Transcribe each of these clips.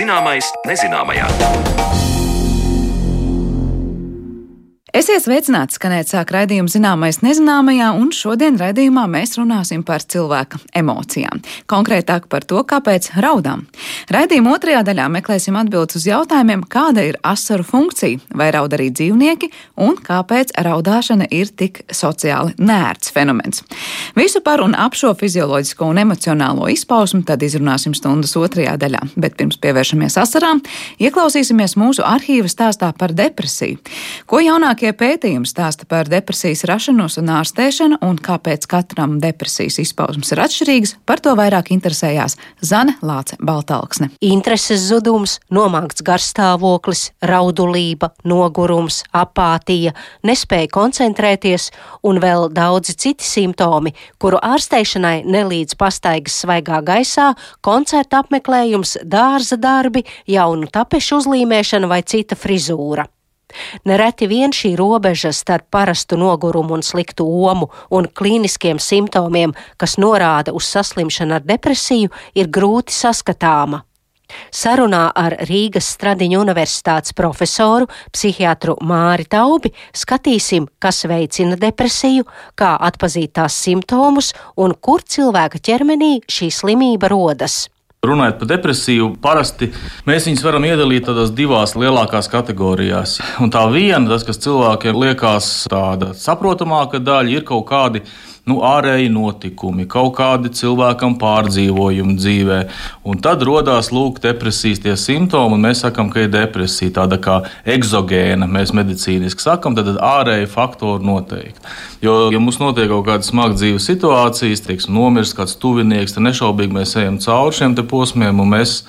Zināmais nezināmajā. Esiet sveicināti, skanēt sāk raidījumu zināmais nezināmajā, un šodien raidījumā mēs runāsim par cilvēka emocijām. Konkrētāk par to, kāpēc raudām. Raidījuma otrajā daļā meklēsim atbildes uz jautājumiem, kāda ir asaru funkcija, vai raud arī dzīvnieki, un kāpēc raudāšana ir tik sociāli nērts fenomens. Visu par un ap šo fizioloģisko un emocionālo izpausmu tad izrunāsim stundas otrajā daļā, bet pirms pievēršamies asarām, ieklausīsimies mūsu arhīva stāstā par depresiju. Ko jaunāk Jaunākie pētījumi stāsta par depresijas rašanos un ārstēšanu un kāpēc katram depresijas izpausmes ir atšķirīgas, par to vairāk interesējās Zane Lāce Baltalksne. Intereses zudums, nomākts garstāvoklis, raudulība, nogurums, apātija, nespēja koncentrēties un vēl daudzi citi simptomi, kuru ārstēšanai nelīdz pastaigas svaigā gaisā, koncerta apmeklējums, dārza darbi, jaunu tapešu uzlīmēšana vai cita frizūra. Nereti vien šī robeža starp parastu nogurumu un sliktu omu un klīniskiem simptomiem, kas norāda uz saslimšanu ar depresiju, ir grūti saskatāma. Sarunā ar Rīgas Stradiņu universitātes profesoru, psihiatru Māri Taubi skatīsim, kas veicina depresiju, kā atpazīt tās simptomus un kur cilvēka ķermenī šī slimība rodas. Runājot par depresiju, parasti mēs viņus varam iedalīt divās lielākās kategorijās. Un tā viena, tas, kas cilvēkiem liekas tāda saprotamāka daļa, ir kaut kādi nu, ārēji notikumi, kaut kādi cilvēkam pārdzīvojumi dzīvē. Un tad radās lūk, depresijas tie simptomi, un mēs sakām, ka ir depresija, tāda kā exogēna, mēs medicīniski sakām, tad ārēji faktori noteikti. Jo, ja mums notiek kaut kāda smaga dzīves situācijas, teiksim, nomirst kāds tuvinieks, tad nešaubīgi mēs ejam cauri šiem posmiem, un mēs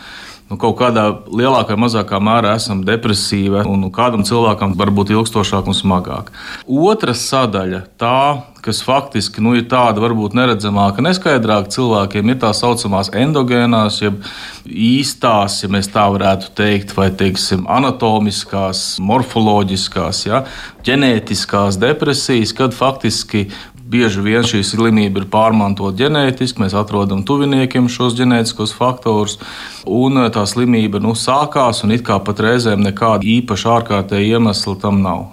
nu, kaut kādā lielākā vai mazākā mērā esam depresīvi, un kādam cilvēkam var būt ilgstošāk un smagāk. Otra sadaļa, tā, kas faktiski nu, ir tāda varbūt neredzamāka, neskaidrāka cilvēkiem, ir tā saucamās endogēnās, jeb īstās, ja mēs tā varētu teikt, vai teiksim, anatomiskās, morfoloģiskās, ja, ģenētiskās depresijas, kad faktiski bieži vien šī slimība ir pārmantota ģenētiski. Mēs atrodam tuviniekiem šos ģenētiskos faktorus, un eh, tā slimība nu, sākās, un it kā pat reizēm nekāda īpaša ārkārtēja iemesla tam nav.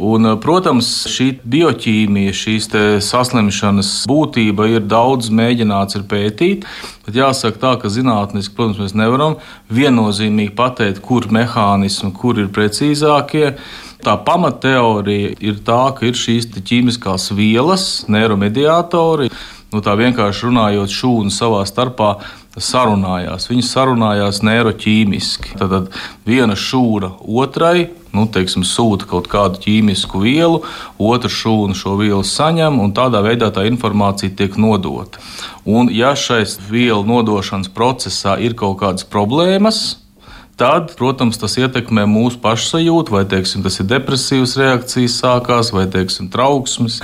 Un, eh, protams, šī bioķīmija, šīs saslimšanas būtība ir daudz mēģināts ir pētīt. Bet jāsaka tā, ka zinātniski, protams, mēs nevaram viennozīmīgi pateikt, kur mehānismi, kur ir precīzākie. Tā pamatteorija ir tā, ka ir šīs ķīmiskās vielas, neiromediātori. Nu, tā vienkārši runājot, šūnu savā starpā sarunājās. Viņi sarunājās neiroķīmiski. Tad viena šūna otrai nu, teiksim, sūta kaut kādu ķīmisku vielu, otra šūna šo vielu saņem, un tādā veidā tā informācija tiek nodota. Un, ja šai vielu nodošanas procesā ir kaut kādas problēmas, tad, protams, tas ietekmē mūsu pašsajūtu, vai teiksim, tas ir depresīvas reakcijas sākās, vai teiksim, trauksmes.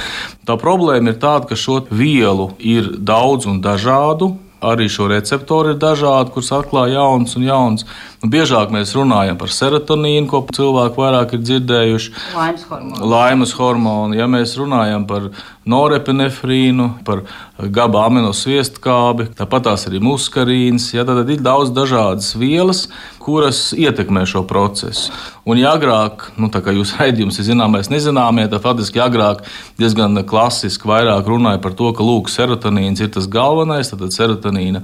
Tā problēma ir tāda, ka šo vielu ir daudz un dažādu. Arī šo receptoru ir dažādi, kurus atklāja jauns un jauns. Nu, biežāk mēs runājam par serotonīnu, ko cilvēki vairāk ir dzirdējuši. Laimes hormonu. Laimes hormonu. Ja mēs runājam par norepinefrīnu, par GABA aminoviestkābi, tāpat tās arī muskarīns. Ja, tad ir daudz dažādas vielas, kuras ietekmē šo procesu. Un, ja agrāk, nu, tā kā jūs raidījums ir zināmais, nezināmie, tad faktiski agrāk diezgan klasiski vairāk runāja par to, ka lūk, serotonīns ir tas galvenais, tad serotonīna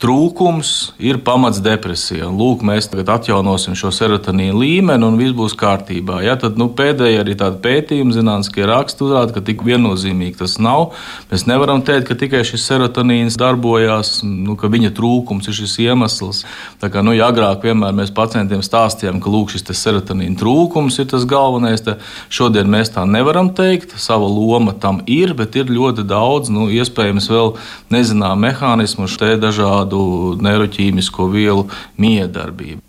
trūkums ir pamats depresijai. Lūk, mēs tagad atjaunosim šo serotonīnu līmeni un viss būs kārtībā. Ja, tad nu, pēdējie arī tādi pētījumi, zinātniskie raksti uzrāda, ka tik viennozīmīgi tas nav. Mēs nevaram teikt, ka tikai šis serotonīns darbojās, nu, ka viņa trūkums ir šis iemesls. Tā kā, nu, ja agrāk vienmēr mēs pacientiem stāstījām, ka lūk, šis serotonīna trūkums ir tas galvenais, tad šodien mēs tā nevaram teikt. Sava loma tam ir, bet ir ļoti daudz, nu, iespējams, vēl nezinām mehānismu, šeit dažādu neiroķīmisko vielu miedarbību darbību.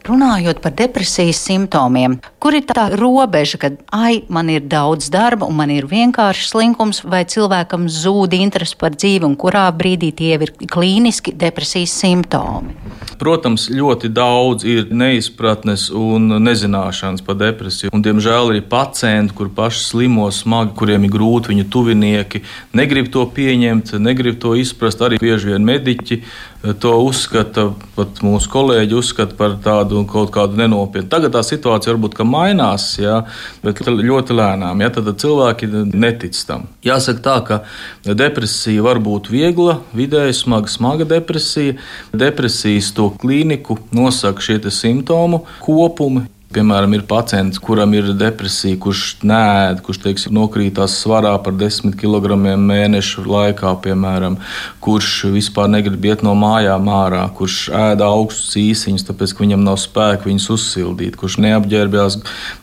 Runājot par depresijas simptomiem, kur ir tā robeža, kad ai, man ir daudz darba un man ir vienkārši slinkums, vai cilvēkam zūd interesi par dzīvi, un kurā brīdī tie ir klīniski depresijas simptomi? Protams, ļoti daudz ir neizpratnes un nezināšanas par depresiju. Un, diemžēl ir pacienti, kur paši slimo smagi, kuriem ir grūti, viņu tuvinieki negrib to pieņemt, negrib to izprast. Arī bieži vien mediķi to uzskata, pat mūsu kolēģi uzskata par tādu kaut kādu nenopietnu. Tagad tā situācija varbūt mainās, jā, bet ļoti lēnām. Jā, tad cilvēki netic tam. Jāsaka tā, ka depresija var būt viegla, vidēji smaga, smaga depresija. Depresijas to klīniku nosaka šie simptomu kopumi. Piemēram, ir pacients, kuram ir depresija, kurš nē, kurš teiksim, nokrītās svarā par 10 kg mēnešu laikā, piemēram, kurš vispār negrib iet no mājām ārā, kurš ēda augstus īsiņus, tāpēc ka viņam nav spēka viņus uzsildīt, kurš neapģērbjās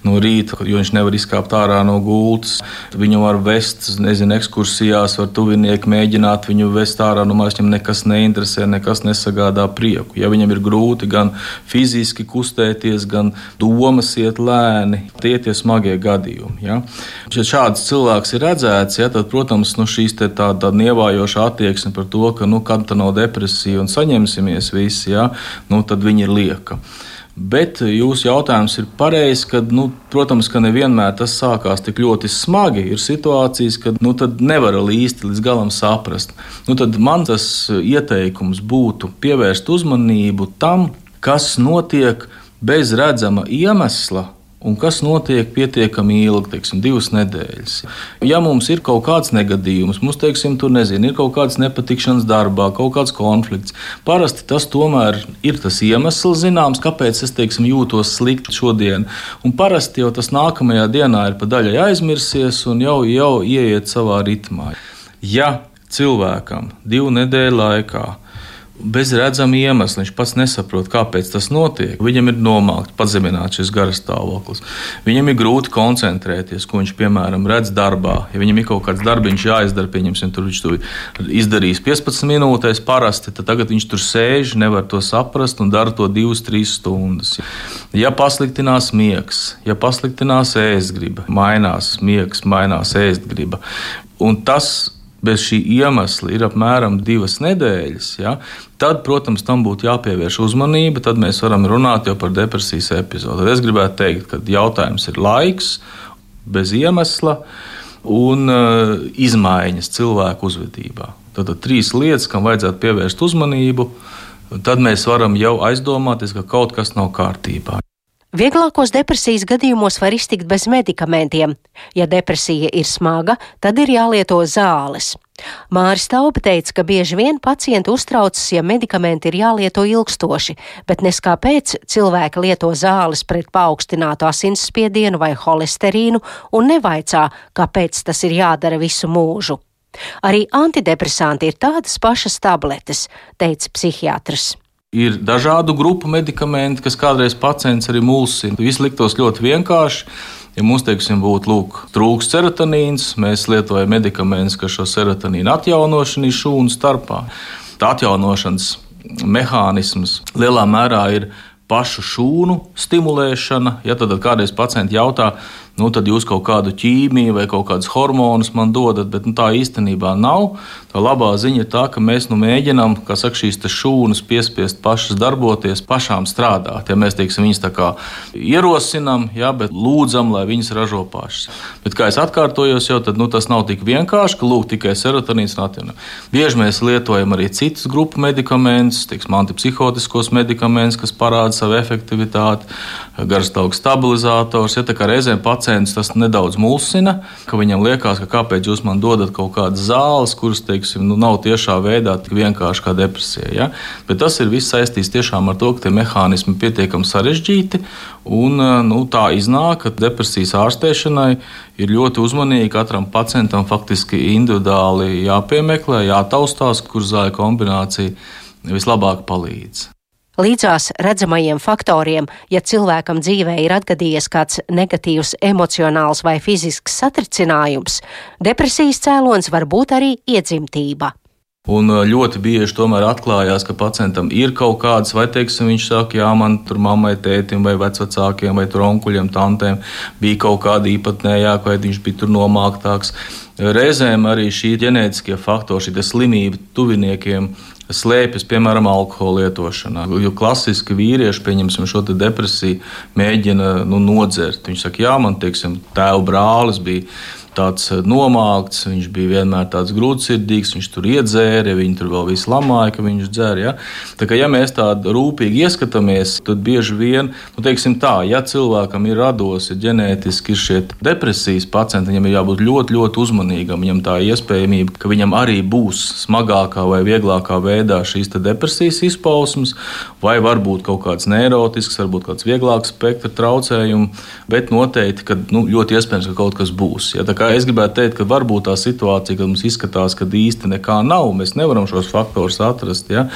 no rīta, jo viņš nevar izkāpt ārā no gultas. Viņu var vest, nezinu, ekskursijās, var tuvinieki mēģināt viņu vest ārā no mājas, viņam nekas neinteresē, nekas nesagādā prieku. Ja viņam ir grūti gan fiziski kustēties, gan domāt, domas iet lēni. Tie ir tie smagie gadījumi. Ja, ja šāds cilvēks ir redzēts, ja, tad, protams, nu, šīs tāda tā nievājoša attieksme par to, ka nu, kad tā nav depresija un saņemsimies visi, ja, nu, tad viņi ir lieka. Bet jūsu jautājums ir pareizs, ka, nu, protams, ka nevienmēr tas sākās tik ļoti smagi. Ir situācijas, kad nu, nevar īsti līdz galam saprast. Nu, tad man tas ieteikums būtu pievērst uzmanību tam, kas notiek bez redzama iemesla. Un kas notiek pietiekami ilgi, teiksim, divas nedēļas. Ja mums ir kaut kāds negadījums, mums, teiksim, tur nezinu, ir kaut kāds nepatikšanas darbā, kaut kāds konflikts, parasti tas tomēr ir tas iemesls, zināms, kāpēc es teiksim, jūtos slikti šodien. Un parasti jau tas nākamajā dienā ir pa daļai aizmirsies un jau, jau ieiet savā ritmā. Ja cilvēkam divu nedēļu laikā bez redzama iemesla. Viņš pats nesaprot, kāpēc tas notiek. Viņam ir nomākts, pazemināts šis garas stāvoklis. Viņam ir grūti koncentrēties, ko viņš, piemēram, redz darbā. Ja viņam ir kaut kāds darbiņš jāizdara, pieņemsim, tur viņš to izdarīs 15 minūtēs parasti, tad tagad viņš tur sēž, nevar to saprast un dara to 2-3 stundas. Ja pasliktinās miegs, ja pasliktinās ēstgriba, mainās miegs, mainās ēstgriba. Un tas bez šī iemesla ir apmēram divas nedēļas, ja, tad, protams, tam būtu jāpievērš uzmanība. Tad mēs varam runāt par depresijas epizodi. Tad es gribētu teikt, ka jautājums ir laiks, bez iemesla un uh, izmaiņas cilvēku uzvedībā. Tad trīs lietas, kam vajadzētu pievērst uzmanību, tad mēs varam jau aizdomāties, ka kaut kas nav kārtībā. Vieglākos depresijas gadījumos var iztikt bez medikamentiem. Ja depresija ir smaga, tad ir jālieto zāles. Māris Taupa teica, ka bieži vien pacienti uztraucas, ja medikamenti ir jālieto ilgstoši, bet nes kāpēc cilvēki lieto zāles pret paaugstinātu asinsspiedienu vai holesterīnu un nevaicā, kāpēc tas ir jādara visu mūžu. Arī antidepresanti ir tādas pašas tabletes, teica psihiatrs. Ir dažādu grupu medikamenti, kas kādreiz pacients arī mulsina. Viss liktos ļoti vienkārši. Ja mums, teiksim, būtu lūk, trūks serotonīns, mēs lietojam medikamentus, kas šo serotonīnu atjaunošanu šūnu starpā. Tā atjaunošanas mehānisms lielā mērā ir pašu šūnu stimulēšana. Ja tad kādreiz pacienti jautā, nu, tad jūs kaut kādu ķīmiju vai kaut kādus hormonus man dodat, bet nu, tā īstenībā nav. Tā labā ziņa ir tā, ka mēs nu, mēģinām saka, šīs šūnas piespiest pašas darboties, pašām strādāt. Ja mēs teiksim, viņas tā kā ierosinām, ja, bet lūdzam, lai viņas ražo pašas. Bet, kā es atkārtojos, jau tad, nu, tas nav tik vienkārši, ka lūk tikai serotonīns atjaunojums. Bieži mēs lietojam arī citus grupu medikamentus, teiksim, antipsihotiskos medikamentus, kas parāda savu efektivitāti, garstāvokļa stabilizators. Ja, reizēm pacients tas nedaudz mulsina, ka viņam liekas, ka kāpēc jūs man dodat kaut kādas zāles, kuras teiksim, nu, nav tiešā veidā tik vienkārši kā depresija. Ja? Bet tas ir viss saistīts tiešām ar to, ka tie mehānismi ir pietiekami sarežģīti. Un, nu, tā iznāk, ka depresijas ārstēšanai ir ļoti uzmanīgi katram pacientam faktiski individuāli jāpiemeklē, jātaustās, kur zāļu kombinācija vislabāk palīdz. Līdzās redzamajiem faktoriem, ja cilvēkam dzīvē ir atgadījies kāds negatīvs emocionāls vai fizisks satricinājums, depresijas cēlonis var būt arī iedzimtība. Un ļoti bieži tomēr atklājās, ka pacientam ir kaut kādas, vai teiksim, viņš saka, jā, man tur mammai, tētim, vai vecākiem, vai onkuļiem, tantiem bija kaut kāda īpatnējāka, vai viņš bija tur nomāktāks. Reizēm arī šī ģenētiskie faktori, šī slimība tuviniekiem slēpjas, piemēram, alkohola lietošanā. Jo klasiski vīrieši, pieņemsim, šo depresiju mēģina nu, nodzert. Viņi saka, jā, man teiksim, tēva brālis bija tāds nomākts, viņš bija vienmēr tāds grūtsirdīgs, viņš tur iedzēra, viņi tur vēl visu lamāja, ka viņš dzer. Ja? Tā kā ja mēs tādu rūpīgi ieskatāmies, tad bieži vien, nu, teiksim tā, ja cilvēkam ir rados, ir ģenētiski ir šie depresijas pacienti, viņam ir jābūt ļoti, ļoti uzmanīgam. Viņam tā iespējamība, ka viņam arī būs smagākā vai vieglākā veidā šīs depresijas izpausmes, vai varbūt kaut kāds neirotisks, varbūt kāds vieglāks spektra traucējums, bet noteikti, ka nu, ļoti iespējams, ka kaut kas būs. Ja, es gribētu teikt, ka varbūt tā situācija, kad mums izskatās, ka īsti nekā nav, mēs nevaram šos faktorus atrast, ja,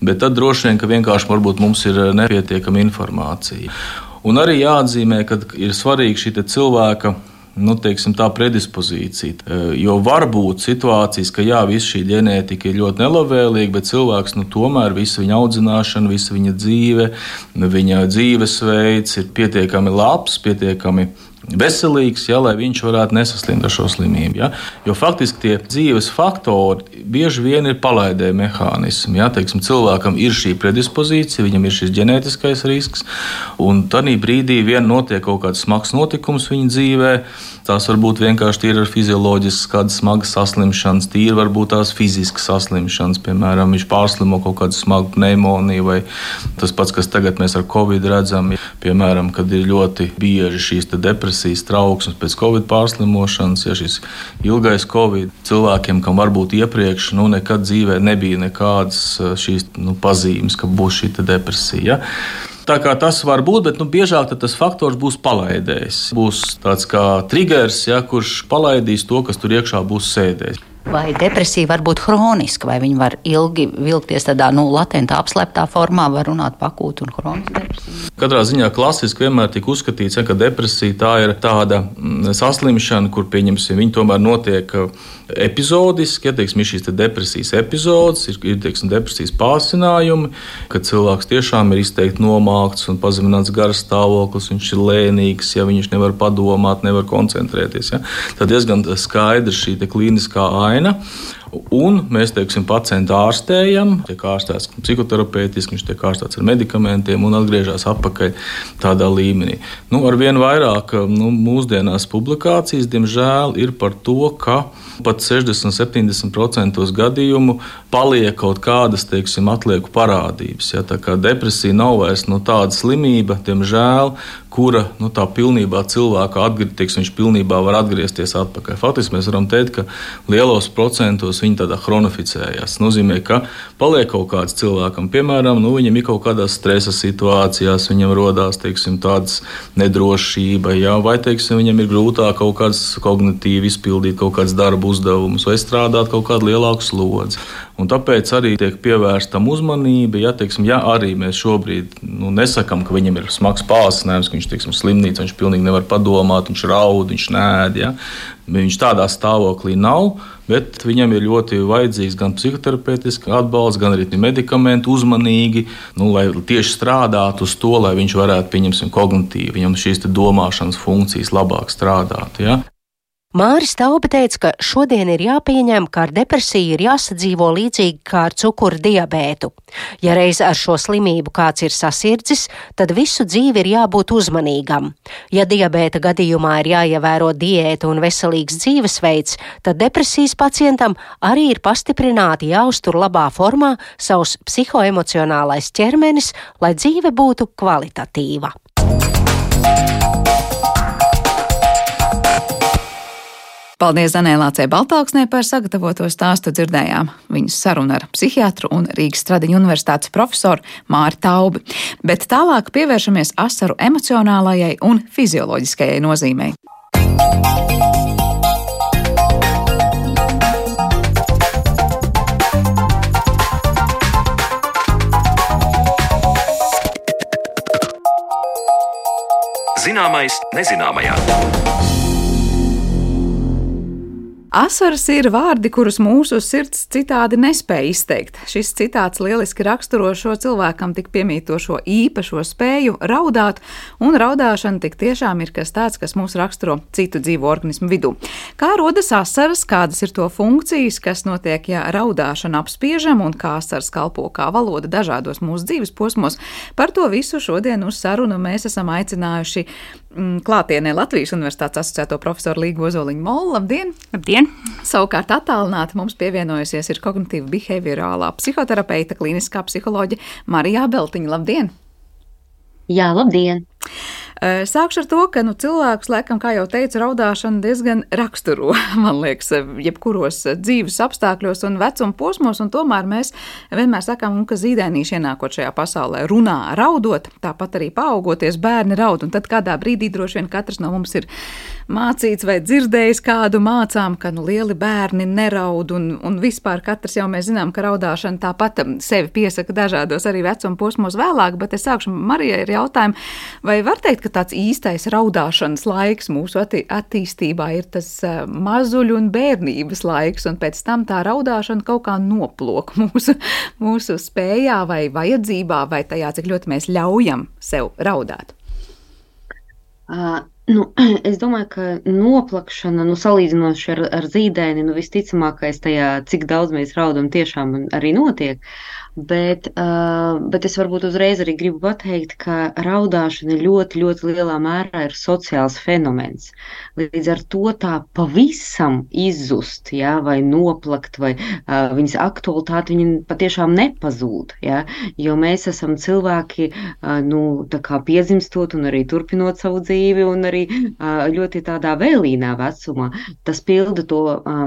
bet tad droši vien, ka vienkārši mums ir nepietiekama informācija. Un arī jāatzīmē, ka ir svarīga šī cilvēka nu, teiksim, tā predispozīcija. E, jo var būt situācijas, ka jā, visa šī ģenētika ir ļoti nelabvēlīga, bet cilvēks nu, tomēr visa viņa audzināšana, visa viņa dzīve, viņa dzīvesveids ir pietiekami labs, pietiekami veselīgs, ja, lai viņš varētu nesaslimt ar šo slimību. Ja. Jo faktiski tie dzīves faktori bieži vien ir palaidēji mehānismi. Ja. Teiksim, cilvēkam ir šī predispozīcija, viņam ir šis ģenētiskais risks, un tad brīdī vien notiek kaut kāds smags notikums viņa dzīvēm Tās var būt vienkārši tīri fizioloģiskas, kādas smagas saslimšanas, tīri varbūt tās fiziskas saslimšanas. Piemēram, viņš pārslimo kaut kādu smagu pneimoniju, vai tas pats, kas tagad mēs ar covid redzam, piemēram, kad ir ļoti bieži šīs depresijas trauksmes pēc covid pārslimošanas, ja šis ilgais covid cilvēkiem, kam varbūt iepriekš nu, nekad dzīvē nebija nekādas šīs nu, pazīmes, ka būs šī depresija. Tā kā tas var būt, bet nu, biežāk tas faktors būs palaidējis. Būs tāds kā triggers, ja, kurš palaidīs to, kas tur iekšā būs sēdējis. Vai depresija var būt hroniska, vai viņa var ilgi vilkties tādā nu, latentā, apslēptā formā, var runāt pakūtu un hronisku depresiju? Katrā ziņā klasiski vienmēr tika uzskatīts, ja, ka depresija tā ir tāda mm, saslimšana, kur pieņemsim, viņa tomēr notiek epizodiski, ja teiksim, ir šīs te depresijas epizodes, ir, ir teiksim, depresijas pārsinājumi, kad cilvēks tiešām ir izteikti nomākts un pazemināts garas stāvoklis, viņš ir lēnīgs, ja viņš nevar padomāt, nevar koncentrēties. Ja. Tad diezgan skaidra šī klīniskā aina. Un mēs, teiksim, pacientu ārstējam, tiek ārstēts psihoterapeitiski, viņš tiek ārstēts ar medikamentiem un atgriežas atpakaļ tādā līmenī. Nu, ar vien vairāk nu, mūsdienās publikācijas, diemžēl, ir par to, ka pat 60-70% gadījumu paliek kaut kādas, teiksim, atlieku parādības. Ja, tā kā depresija nav vairs nu, tāda slimība, diemžēl, kura nu, tā pilnībā cilvēka atgriezties, viņš pilnībā var atgriezties atpakaļ. Faktiski mēs varam teikt, ka lielos procentos viņi tādā chronoficējas. Tas nozīmē, ka paliek kaut kāds cilvēkam, piemēram, nu, viņam ir kaut kādās stresa situācijās, viņam rodās teiksim, tādas nedrošība, jā, vai teiksim, viņam ir grūtāk kaut kāds kognitīvi izpildīt kaut kādus darbu uzdevumus vai strādāt kaut kādu lielāku slodzi. Un tāpēc arī tiek pievērsta uzmanība. Ja, teiksim, ja arī mēs šobrīd nu, nesakām, ka viņam ir smags pārsnēms, ka viņš ir slimnīcā, viņš pilnīgi nevar padomāt, viņš raud, viņš nēd. Ja. Viņš tādā stāvoklī nav, bet viņam ir ļoti vajadzīgs gan psihoterapeitisks atbalsts, gan arī medikamenti uzmanīgi, nu, lai tieši strādātu uz to, lai viņš varētu, pieņemsim, kognitīvi, viņam šīs domāšanas funkcijas labāk strādāt. Ja. Māris Taupe teica, ka šodien ir jāpieņem, ka ar depresiju ir jāsadzīvo līdzīgi kā ar cukura diabētu. Ja reiz ar šo slimību kāds ir sasirdzis, tad visu dzīvi ir jābūt uzmanīgam. Ja diabēta gadījumā ir jāievēro diēta un veselīgs dzīvesveids, tad depresijas pacientam arī ir pastiprināti jāuztur labā formā savs psihoemocionālais ķermenis, lai dzīve būtu kvalitatīva. Paldies Zanēlācei Baltāksnē par sagatavoto stāstu dzirdējām. Viņas saruna ar psihiatru un Rīgas Stradiņu universitātes profesoru Māri Taubi. Bet tālāk pievēršamies asaru emocionālajai un fizioloģiskajai nozīmei. Zināmais nezināmajā. Asaras ir vārdi, kurus mūsu sirds citādi nespēja izteikt. Šis citāts lieliski raksturo šo cilvēkam tik piemītošo īpašo spēju raudāt, un raudāšana tik tiešām ir kas tāds, kas mūs raksturo citu dzīvu organismu vidū. Kā rodas asaras, kādas ir to funkcijas, kas notiek, ja raudāšana apspiežam, un kā asaras kalpo kā valoda dažādos mūsu dzīves posmos, par to visu šodien uz sarunu mēs esam aicinājuši klātienē Latvijas Universitātes asociēto profesoru Līgu Ozoliņu Molu. Labdien! Labdien! Savukārt attālināti mums pievienojusies ir kognitīva behaviorālā psihoterapeita, klīniskā psiholoģa Marija Beltiņa. Labdien! Jā, labdien! Sākšu ar to, ka nu, cilvēks, laikam, kā jau teicu, raudāšana diezgan raksturo, man liekas, jebkuros dzīves apstākļos un vecuma posmos, un tomēr mēs vienmēr sakām, ka zīdēnīši ienākot šajā pasaulē. Runā raudot, tāpat arī paaugoties bērni raud, un tad kādā brīdī droši vien katrs no mums ir mācīts vai dzirdējis kādu mācām, ka nu, lieli bērni neraud, un, un vispār katrs jau mēs zinām, ka raudāšana tāpat sevi piesaka dažādos arī vecuma posmos vēlāk, bet es sākšu Marijai ar jautājumu, vai var teikt, ka tāds īstais raudāšanas laiks mūsu atti attīstībā ir tas uh, mazuļu un bērnības laiks, un pēc tam tā raudāšana kaut kā noplok mūsu, mūsu spējā vai vajadzībā, vai tajā, cik ļoti mēs ļaujam sev raudāt. Uh, nu, es domāju, ka noplakšana, nu, salīdzinoši ar, ar zīdēni, nu, visticamākais tajā, cik daudz mēs raudam, tiešām arī notiek. Bet, uh, bet es varbūt uzreiz arī gribu pateikt, ka raudāšana ļoti, ļoti lielā mērā ir sociāls fenomens. Līdz ar to tā pavisam izzust, ja, vai noplakt, vai uh, viņas aktualitāte viņa patiešām nepazūd. Ja, jo mēs esam cilvēki, uh, nu, tā kā piedzimstot un arī turpinot savu dzīvi, un arī uh, ļoti tādā vēlīnā vecumā. Tas pilda to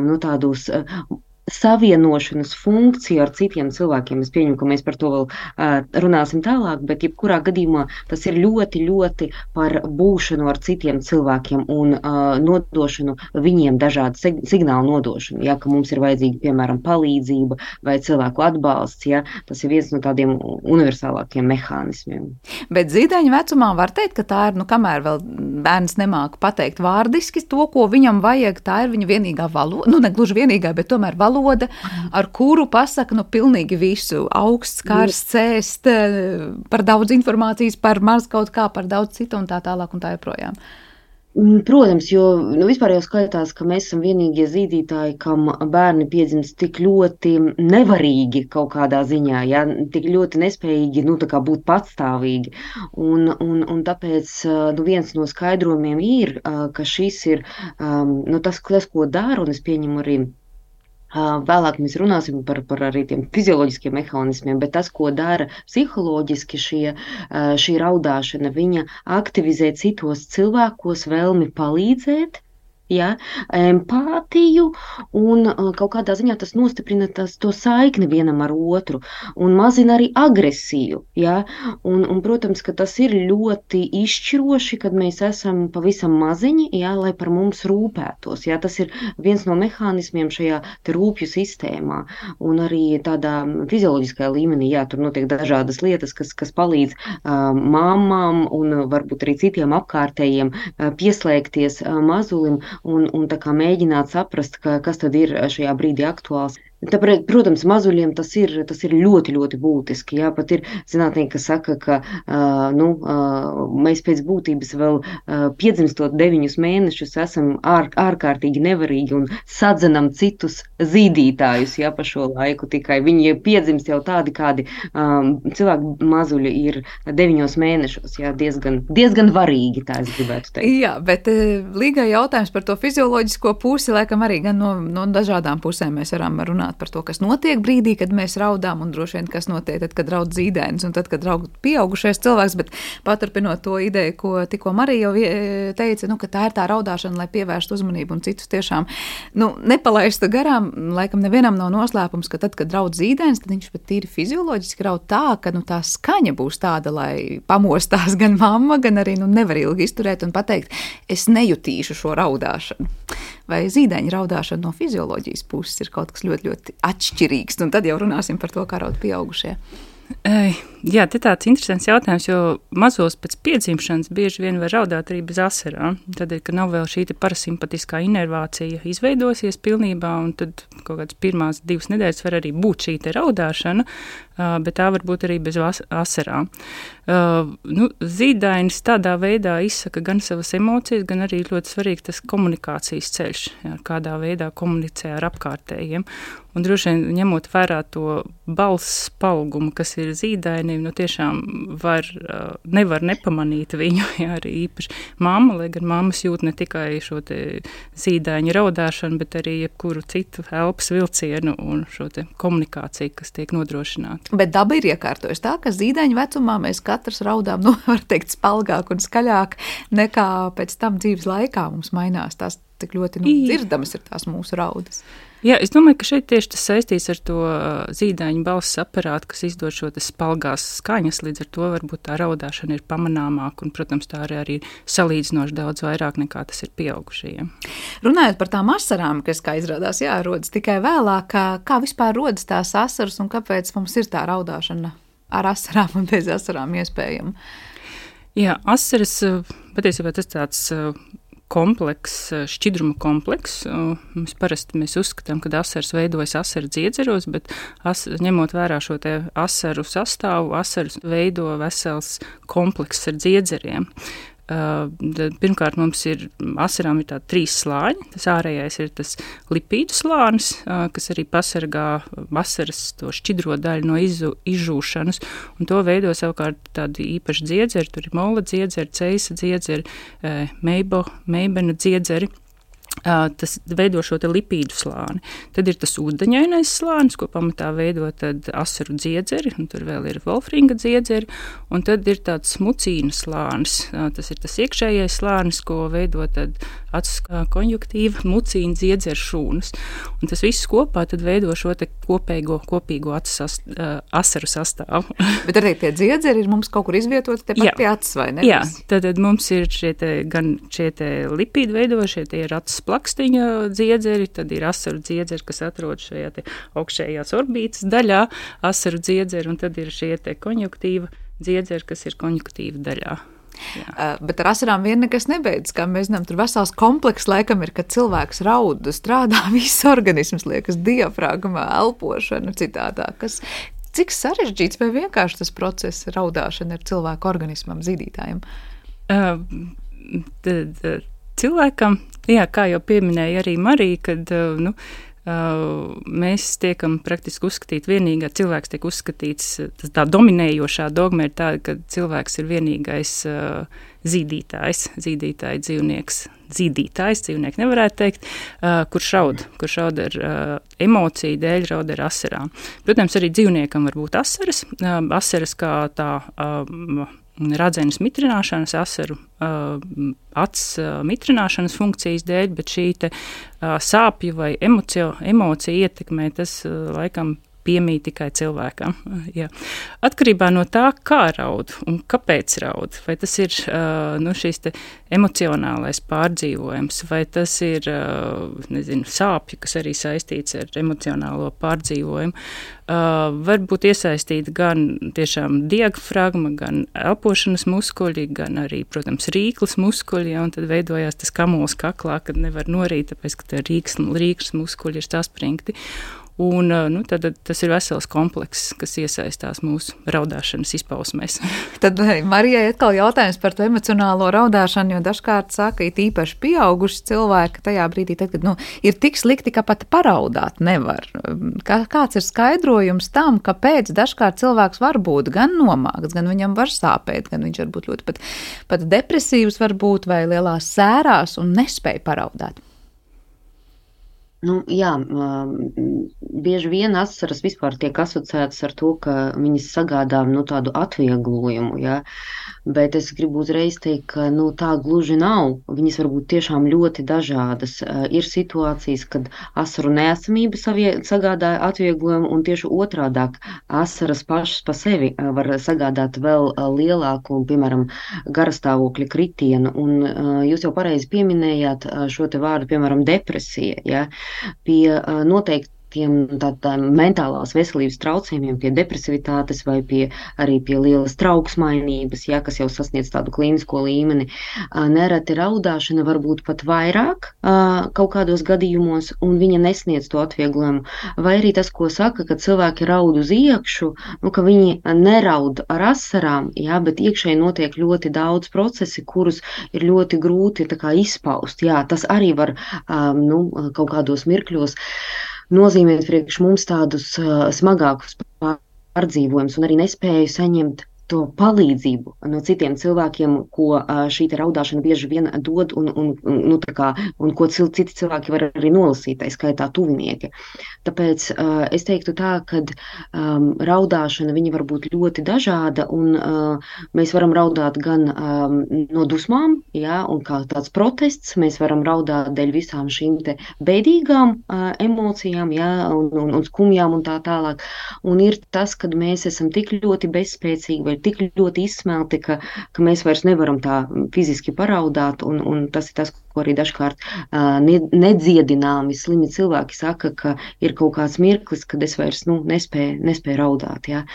nu, tādus. Savienošanas funkciju ar citiem cilvēkiem. Es pieņemu, ka mēs par to vēl uh, runāsim tālāk, bet jebkurā gadījumā tas ir ļoti, ļoti par būšanu ar citiem cilvēkiem un uh, nodošanu viņiem dažādu signālu nodošanu. Ja, ka mums ir vajadzīga, piemēram, palīdzība vai cilvēku atbalsts, ja, tas ir viens no tādiem universālākiem mehānismiem. Bet zīdaiņa vecumā var teikt, ka tā ir, nu, kamēr vēl bērns nemāku pateikt vārdiski to, ko viņam vajag, tā ir viņa vienīgā valoda, nu, ne gluži vienīgā, bet tomēr valoda valoda, ar kuru pasaka nu, pilnīgi visu. Augsts, karsts, ēst, eh, par daudz informācijas, par maz kaut kā, par daudz citu un tā tālāk un tā joprojām. Protams, jo nu, vispār jau skaitās, ka mēs esam vienīgie zīdītāji, kam bērni piedzimst tik ļoti nevarīgi kaut kādā ziņā, ja, tik ļoti nespējīgi nu, būt patstāvīgi. Un, un, un tāpēc nu, viens no skaidrojumiem ir, ka šis ir nu, tas, tas, ko dara, un es pieņemu arī Vēlāk mēs runāsim par, par arī tiem fizioloģiskiem mehānismiem, bet tas, ko dara psiholoģiski šie, šī raudāšana, viņa aktivizē citos cilvēkos vēlmi palīdzēt, ja, empātiju, un kaut kādā ziņā tas nostiprina tas, to saikni vienam ar otru un mazina arī agresiju. Ja, un, un, protams, ka tas ir ļoti izšķiroši, kad mēs esam pavisam maziņi, ja, lai par mums rūpētos. Ja, tas ir viens no mehānismiem šajā rūpju sistēmā un arī tādā fizioloģiskajā līmenī. Jā, tur notiek dažādas lietas, kas, kas palīdz uh, māmām un varbūt arī citiem apkārtējiem uh, pieslēgties uh, mazulim un, un mēģināt saprast, ka, kas tad ir šajā brīdī aktuāls. Tāpēc, protams, mazuļiem tas ir, tas ir ļoti, ļoti būtiski. Jā, pat ir zinātnieki, kas saka, ka uh, nu, uh, mēs pēc būtības vēl uh, piedzimstot deviņus mēnešus esam ār, ārkārtīgi nevarīgi un sadzenam citus zīdītājus jā, pa šo laiku. Tikai viņi piedzimst jau tādi, kādi um, cilvēki mazuļi ir deviņos mēnešos. Jā, diezgan, diezgan varīgi, tā es gribētu teikt. Jā, bet līgai jautājums par to fizioloģisko pusi, laikam arī gan no, no dažādām pusēm mēs varam runāt runāt par to, kas notiek brīdī, kad mēs raudām, un droši vien kas notiek tad, kad raud zīdainis, un tad, kad raud pieaugušais cilvēks. Bet paturpinot to ideju, ko tikko Marija jau teica, nu, ka tā ir tā raudāšana, lai pievērstu uzmanību un citus tiešām nu, nepalaistu garām. Laikam nevienam nav noslēpums, ka tad, kad raud zīdainis, tad viņš pat tīri fizioloģiski raud tā, ka nu, tā skaņa būs tāda, lai pamostās gan mamma, gan arī nu, nevar ilgi izturēt un pateikt, es nejutīšu šo raudāšanu vai zīdaiņa raudāšana no fizioloģijas puses ir kaut kas ļoti, ļoti atšķirīgs. Un tad jau runāsim par to, kā raud pieaugušie. Jā, tas ir tāds interesants jautājums, jo mazos pēc piedzimšanas bieži vien var raudāt arī bez asarām. Tad, kad nav vēl šī parasimpatiskā inervācija izveidosies pilnībā, un tad kaut kādas pirmās divas nedēļas var arī būt šī raudāšana. Bet tā var būt arī bez asarām. Nu, zīdainis tādā veidā izsaka gan savas emocijas, gan arī ļoti svarīgi tas komunikācijas ceļš, jā, kādā veidā komunicē ar apkārtējiem. Un droši vien ņemot vērā to balss palgumu, kas ir zīdainim, nu tiešām var, nevar nepamanīt viņu. Jā, arī īpaši mamma, lai gan mammas jūt ne tikai šo zīdaiņa raudāšanu, bet arī jebkuru citu elpas vilcienu un šo komunikāciju, kas tiek nodrošināta. Bet daba ir iekārtojusi tā, ka zīdaiņa vecumā mēs katrs raudām, nu, var teikt, spalgāk un skaļāk nekā pēc tam dzīves laikā mums mainās tās tik ļoti nu, dzirdamas ir tās mūsu raudas. Jā, es domāju, ka šeit tieši tas saistīts ar to zīdaiņu balss aparātu, kas izdod šo spalgās skaņas, līdz ar to varbūt tā raudāšana ir pamanāmāka, un, protams, tā arī, arī salīdzinoši daudz vairāk nekā tas ir pieaugušajiem. Runājot par tām asarām, kas, kā izrādās, jārodas tikai vēlāk, kā, kā vispār rodas tās asaras un kāpēc mums ir tā raudāšana ar asarām un bez asarām iespējama? Jā, asaras patiesībā tas tāds komplekss, eh, šķidruma komplekss. Mēs parasti mēs uzskatām, ka asaras veidojas asaru dziedzeros, bet as, ņemot vērā šo asaru sastāvu, asaras veido vesels komplekss ar dziedzeriem. Pirmkārt, mums ir asarām ir trīs slāņi. Tas ārējais ir tas lipīdu slānis, kas arī pasargā asaras to šķidro daļu no izu, izžūšanas, un to veido savukārt tādi īpaši dziedzeri. Tur ir mola dziedzeri, ceisa dziedzeri, meibo, meibena dziedzeri. Tas veido šo lipīdu slāni. Tad ir tas ūdeņainais slānis, ko pamatā veido asaru dziedzeri, un tur vēl ir volfringa dziedzeri. Tad ir tāds mucīna slānis. Tas ir tas iekšējais slānis, ko veido acu konjunktīva, mucīna dziedzera šūnas. Un tas viss kopā veido šo kopējo, kopīgo sast, asaru sastāvu. Bet arī tie dziedzeri ir mums kaut kur izvietoti tepat pie acis, vai ne? Jā, tad, tad mums ir šie te, gan šie lipīdi veidošie, tie ir acis plakstiņa dziedzeri, tad ir asaru dziedzeri, kas atrodas šajā augšējās orbītas daļā, asaru dziedzeri, un tad ir šie konjunktīva dziedzeri, kas ir konjunktīva daļā. Uh, bet ar asarām vien nekas nebeidzas. Kā mēs zinām, tur vesels komplekss laikam ir, kad cilvēks raud, strādā viss organisms, liekas, diafragmā, elpošana, citādā. Kas, cik sarežģīts vai vienkārši tas process, raudāšana ir cilvēku organismam, zīdītājiem? Uh, tad, cilvēkam, jā, kā jau pieminēja arī Marija, kad nu, mēs tiekam praktiski uzskatīti vienīgā, cilvēks tiek uzskatīts, tā dominējošā dogma ir tāda, ka cilvēks ir vienīgais zīdītājs, zīdītāja dzīvnieks. Zīdītājs, dzīvnieks nevarētu teikt, uh, kurš raud, kurš raud ar uh, emociju dēļ, raud ar asarām. Protams, arī dzīvniekam var būt asaras, uh, asaras kā tā uh, radzenes mitrināšanas, asaru uh, acs uh, mitrināšanas funkcijas dēļ, bet šī te, uh, sāpju vai emocio, emocija ietekmē tas laikam piemīt tikai cilvēkam. Jā. Atkarībā no tā, kā raud un kāpēc raud, vai tas ir uh, nu, šis emocionālais pārdzīvojums, vai tas ir nezinu, sāpju, kas arī saistīts ar emocionālo pārdzīvojumu. Var būt iesaistīta gan tiešām diafragma, gan elpošanas muskuļi, gan arī, protams, rīklas muskuļi, ja, un tad veidojās tas kamols kaklā, kad nevar norīt, tāpēc, ka rīklas muskuļi ir saspringti. Un, nu, tad, tas ir vesels komplekss, kas iesaistās mūsu raudāšanas izpausmēs. tad Marijai atkal jautājums par to emocionālo raudāšanu, jo dažkārt saka, it īpaši pieauguši cilvēki tajā brīdī, tad, kad nu, ir tik slikti, ka pat paraudāt nevar. Kā, kāds ir skaidrojums tam, kāpēc dažkārt cilvēks var būt gan nomākts, gan viņam var sāpēt, gan viņš var būt ļoti pat, pat depresīvs, varbūt vai lielās sērās un nespēja paraudāt? Nu, jā, bieži vien asaras vispār tiek asociētas ar to, ka viņas sagādā nu, tādu atvieglojumu. Ja? Bet es gribu uzreiz teikt, ka nu, tā gluži nav. Viņas var būt tiešām ļoti dažādas. Ir situācijas, kad asaru neesamība sagādā atvieglojumu, un tieši otrādāk asaras pašas pa sevi var sagādāt vēl lielāku, piemēram, garastāvokļa kritienu. Un jūs jau pareizi pieminējāt šo te vārdu, piemēram, depresija. Ja? pie noteikti tiem tādām mentālās veselības traucējumiem, pie depresivitātes vai pie, arī pie lielas trauksmainības, ja, kas jau sasniedz tādu klīnisko līmeni. Nereti raudāšana var būt pat vairāk kaut kādos gadījumos, un viņa nesniedz to atvieglojumu. Vai arī tas, ko saka, ka cilvēki raud uz iekšu, nu, ka viņi neraud ar asarām, ja, bet iekšēji notiek ļoti daudz procesi, kurus ir ļoti grūti kā, izpaust. Jā, tas arī var um, nu, kaut kādos mirkļos nozīmēt priekš mums tādus smagākus pārdzīvojumus un arī nespēju saņemt to palīdzību no citiem cilvēkiem, ko šī raudāšana bieži vien dod, un, un, nu, kā, un ko citi cilvēki var arī nolasīt, tā skaitā tuvinieki. Tāpēc uh, es teiktu tā, ka um, raudāšana var būt ļoti dažāda, un uh, mēs varam raudāt gan um, no dusmām, ja, un kā tāds protests, mēs varam raudāt dēļ visām šīm beidīgām uh, emocijām, ja, un, un, un skumjām un tā tālāk. Un ir tas, kad mēs esam tik ļoti bezspēcīgi vai tik ļoti izsmelti, ka, ka mēs vairs nevaram tā fiziski paraudāt, un, un tas ir tas, ko arī dažkārt uh, nedziedināmi slimi cilvēki saka, ka ir kaut kāds mirklis, kad es vairs nu, nespēju, nespēju raudāt. Ja.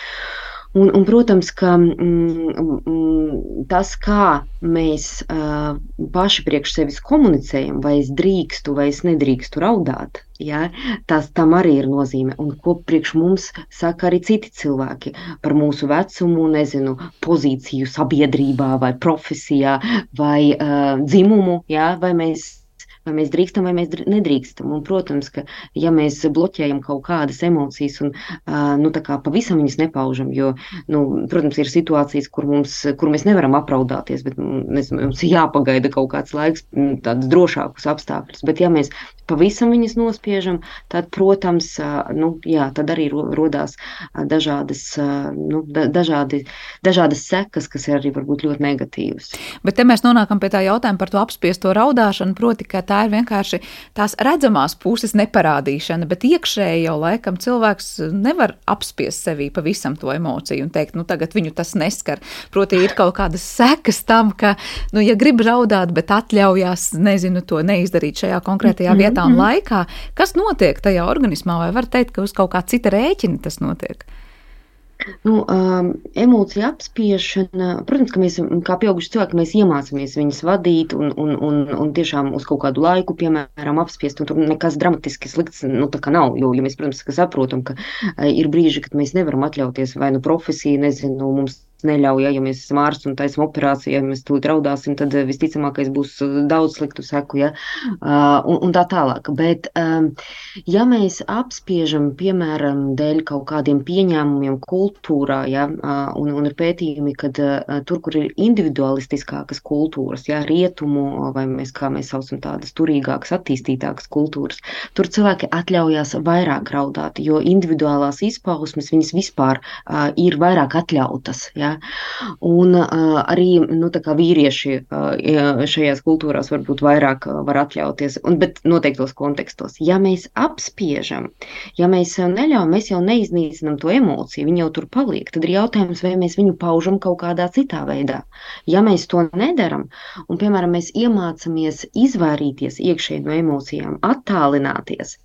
Un, un, protams, ka mm, mm, tas, kā mēs uh, paši priekš sevis komunicējam, vai es drīkstu, vai es nedrīkstu raudāt, ja, tas tam arī ir nozīme. Un ko priekš mums saka arī citi cilvēki par mūsu vecumu, nezinu, pozīciju sabiedrībā, vai profesijā, vai uh, dzimumu, ja, vai mēs vai mēs drīkstam vai mēs nedrīkstam. Un, protams, ka ja mēs bloķējam kaut kādas emocijas un nu, pavisam viņas nepaužam, jo, nu, protams, ir situācijas, kur, mums, kur mēs nevaram apraudāties, bet nu, nezinu, mums ir jāpagaida kaut kāds laiks, tādus drošākus apstākļus. Bet ja mēs pavisam viņas nospiežam, tad, protams, nu, jā, tad arī rodās dažādas, nu, dažādi, dažādas sekas, kas ir arī varbūt ļoti negatīvas. Bet te mēs nonākam pie tā jautājuma par to apspiesto raudāšanu, proti, ka tā ir vienkārši tās redzamās puses neparādīšana, bet iekšēji jau laikam cilvēks nevar apspiest sevī pavisam to emociju un teikt, nu tagad viņu tas neskar. Proti, ir kaut kādas sekas tam, ka, nu, ja grib raudāt, bet atļaujās, nezinu, to neizdarīt šajā konkrētajā mm -hmm. vietā, un laikā, kas notiek tajā organismā, vai var teikt, ka uz kaut kā cita rēķina tas notiek? Nu, um, emocija apspiešana, protams, ka mēs, kā pieauguši cilvēki, mēs iemācāmies viņas vadīt un, un, un, un tiešām uz kaut kādu laiku, piemēram, apspiest. Tur nekas dramatiski slikts nu, nav. Jo, ja mēs, protams, saprotam, ka uh, ir brīži, kad mēs nevaram atļauties vai nu profesiju, nezinu, mums neļauj, ja, ja mēs esam ārsts un taisam operāciju, ja mēs tūlīt raudāsim, tad eh, visticamākais būs eh, daudz sliktu seku, ja, un, un tā tālāk. Bet, ja mēs apspiežam, piemēram, dēļ kaut kādiem pieņēmumiem kultūrā, ja, un, un ir pētījumi, kad tur, kur ir individualistiskākas kultūras, ja, rietumu, vai mēs, kā mēs saucam tādas turīgākas, attīstītākas kultūras, tur cilvēki atļaujās vairāk raudāt, jo individuālās izpausmes viņas vispār ir vairāk atļautas. Ja, Ja? Un uh, arī nu, vīrieši uh, šajās kultūrās varbūt vairāk uh, var atļauties, un, bet noteiktos kontekstos. Ja mēs apspiežam, ja mēs neļaujam, mēs jau neiznīcinām to emociju, viņa jau tur paliek, tad ir jautājums, vai mēs viņu paužam kaut kādā citā veidā. Ja mēs to nedaram, un piemēram mēs iemācāmies izvairīties iekšēji no emocijām, attālināties,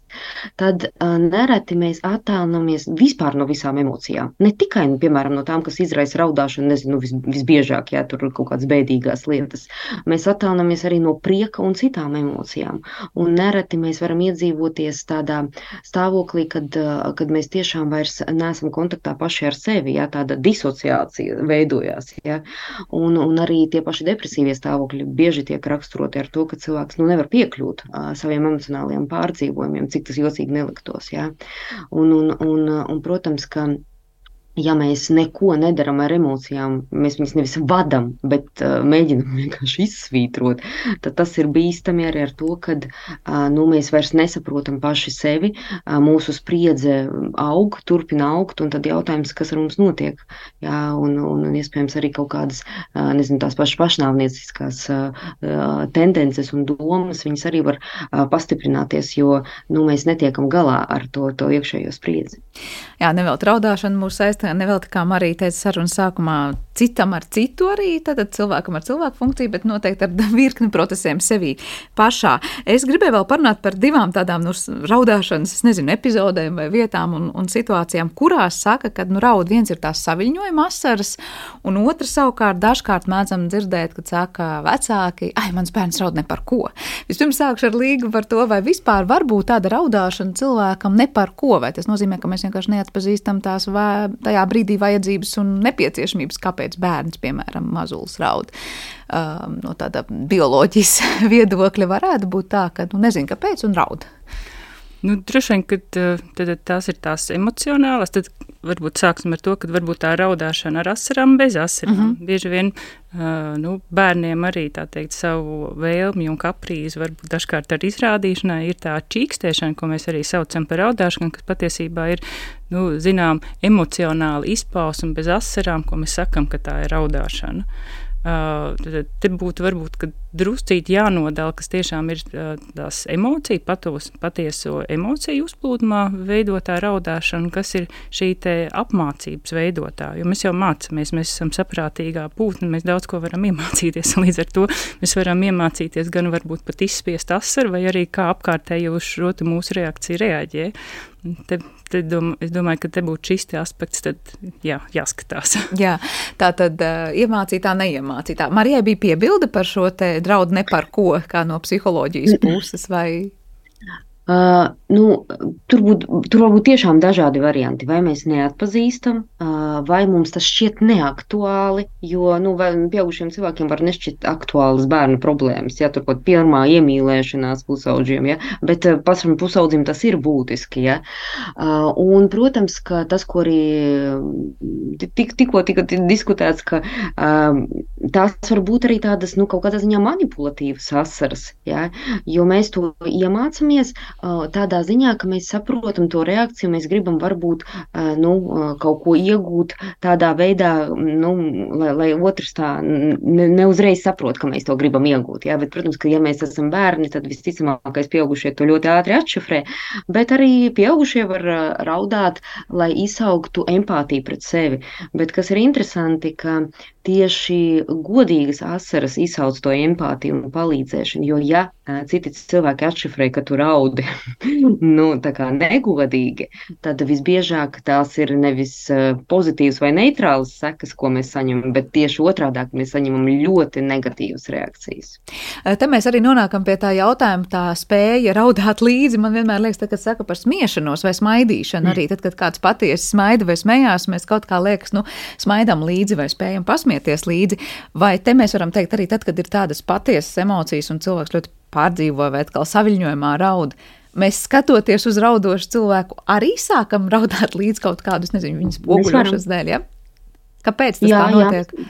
tad uh, nereti mēs attālinamies vispār no visām emocijām. Ne tikai nu, piemēram, no tām, kas izraisa raudāšanu, nezinu, vis, visbiežāk, ja tur ir kaut kādas bēdīgās lietas. Mēs attālinamies arī no prieka un citām emocijām. Un nereti mēs varam iedzīvoties tādā stāvoklī, kad, uh, kad mēs tiešām vairs neesam kontaktā paši ar sevi, ja tāda disociācija veidojās. Ja? Un, un arī tie paši depresīvie stāvokļi bieži tiek raksturoti ar to, ka cilvēks nu, nevar piekļūt uh, saviem emocionāliem pārdzīvojumiem, cik cik tas jocīgi neliktos. Ja? Un, un, un, un, protams, ka ja mēs neko nedaram ar emocijām, mēs viņus nevis vadām, bet uh, mēģinām vienkārši izsvītrot, tad tas ir bīstami arī ar to, ka uh, nu, mēs vairs nesaprotam paši sevi, uh, mūsu spriedze aug, turpina augt, un tad jautājums, kas ar mums notiek. Jā, un, un, un iespējams arī kaut kādas, uh, nezinu, tās pašas pašnāvnieciskās uh, tendences un domas, viņas arī var uh, pastiprināties, jo nu, mēs netiekam galā ar to, to iekšējo spriedzi. Jā, nevēl traudāšana mūs saistīt nevēl tā kā Marija teica sarunas sākumā, citam ar citu arī, tad cilvēkam ar cilvēku funkciju, bet noteikti ar virkni procesiem sevī pašā. Es gribēju vēl parunāt par divām tādām nu, raudāšanas, es nezinu, epizodēm vai vietām un, un situācijām, kurās saka, ka nu, raud viens ir tās saviņojuma asaras, un otrs savukārt dažkārt mēdzam dzirdēt, kad saka vecāki, ai, mans bērns raud ne par ko. Vispirms sākšu ar līgu par to, vai vispār var būt tāda raudāšana cilvēkam ne par ko, vai tas nozīmē, ka mēs vienkārši neatpazīstam tās vai, tajā brīdī vajadzības un nepieciešamības, kāpēc bērns, piemēram, mazulis raud. Um, no tāda bioloģijas viedokļa varētu būt tā, ka nu, nezinu, kāpēc un raud. Nu, droši vien, ka uh, tās ir tās emocionālās. Tad varbūt sāksim ar to, ka varbūt tā raudāšana ar asarām bez asarām. Mm -hmm. Bieži vien uh, nu, bērniem arī tā teikt savu vēlmi un kaprīzi varbūt dažkārt ar izrādīšanai ir tā čīkstēšana, ko mēs arī saucam par raudāšanu, kas patiesībā ir, nu, zinām, emocionāli izpausme bez asarām, ko mēs sakam, ka tā ir raudāšana. Uh, te būtu varbūt druscīt jānodala, kas tiešām ir tās emociju, patos, patieso emociju uzplūdumā veidotā raudāšana, kas ir šī apmācības veidotā. Jo mēs jau mācāmies, mēs esam saprātīgā būtne, mēs daudz ko varam iemācīties. Līdz ar to mēs varam iemācīties gan varbūt pat izspiest asaru, vai arī kā apkārtēji uz šo mūsu reakciju reaģē. Te, te dom, es domāju, ka te būtu šis aspekts, tad jā, jāskatās. Jā, tā tad uh, iemācītā, neiemācītā. Marijai bija piebilde par šo te draudu ne par ko, kā no psiholoģijas puses, vai Uh, nu, tur, būt, tur var būt tiešām dažādi varianti. Vai mēs neatpazīstam, uh, vai mums tas šķiet neaktuāli, jo nu, pieaugušiem cilvēkiem var nešķiet aktuālas bērnu problēmas. Ja, tur pat pirmā iemīlēšanās pusauģiem, ja, bet uh, pašam pusaudzim tas ir būtiski. Ja. Uh, un, protams, ka tas, ko arī tik, tikko tika diskutēts, ka uh, tās var būt arī tādas nu, kaut kādā ziņā manipulatīvas asaras, ja, jo mēs to iemācāmies tādā ziņā, ka mēs saprotam to reakciju, mēs gribam varbūt nu, kaut ko iegūt tādā veidā, nu, lai, lai otrs tā ne, neuzreiz saprot, ka mēs to gribam iegūt. Jā? Bet, protams, ka ja mēs esam bērni, tad visticamākais pieaugušie to ļoti ātri atšifrē, bet arī pieaugušie var raudāt, lai izsaugtu empātiju pret sevi. Bet kas ir interesanti, ka tieši godīgas asaras izsauc to empātiju un palīdzēšanu. Jo, ja citi cilvēki atšifrē, ka tu raudi nu, negodīgi, tad visbiežāk tās ir nevis pozitīvas vai neitrālas sekas, ko mēs saņemam, bet tieši otrādi mēs saņemam ļoti negatīvas reakcijas. Te mēs arī nonākam pie tā jautājuma, tā spēja raudāt līdzi. Man vienmēr liekas, tad, kad saka par smiešanos vai smaidīšanu, mm. arī tad, kad kāds patiesi smaida vai smējās, mēs kaut kā liekas, nu, smaidām līdzi vai spējam pasmieties līdzi. Vai te mēs varam teikt arī tad, kad ir tādas patiesas emocijas un cilvēks ļoti pārdzīvo vai atkal saviņojumā raud. Mēs skatoties uz raudošu cilvēku, arī sākam raudāt līdz kaut kādus, nezinu, viņas poguļošanas dēļ. Ja? Kāpēc tas jā, tā notiek? Jā.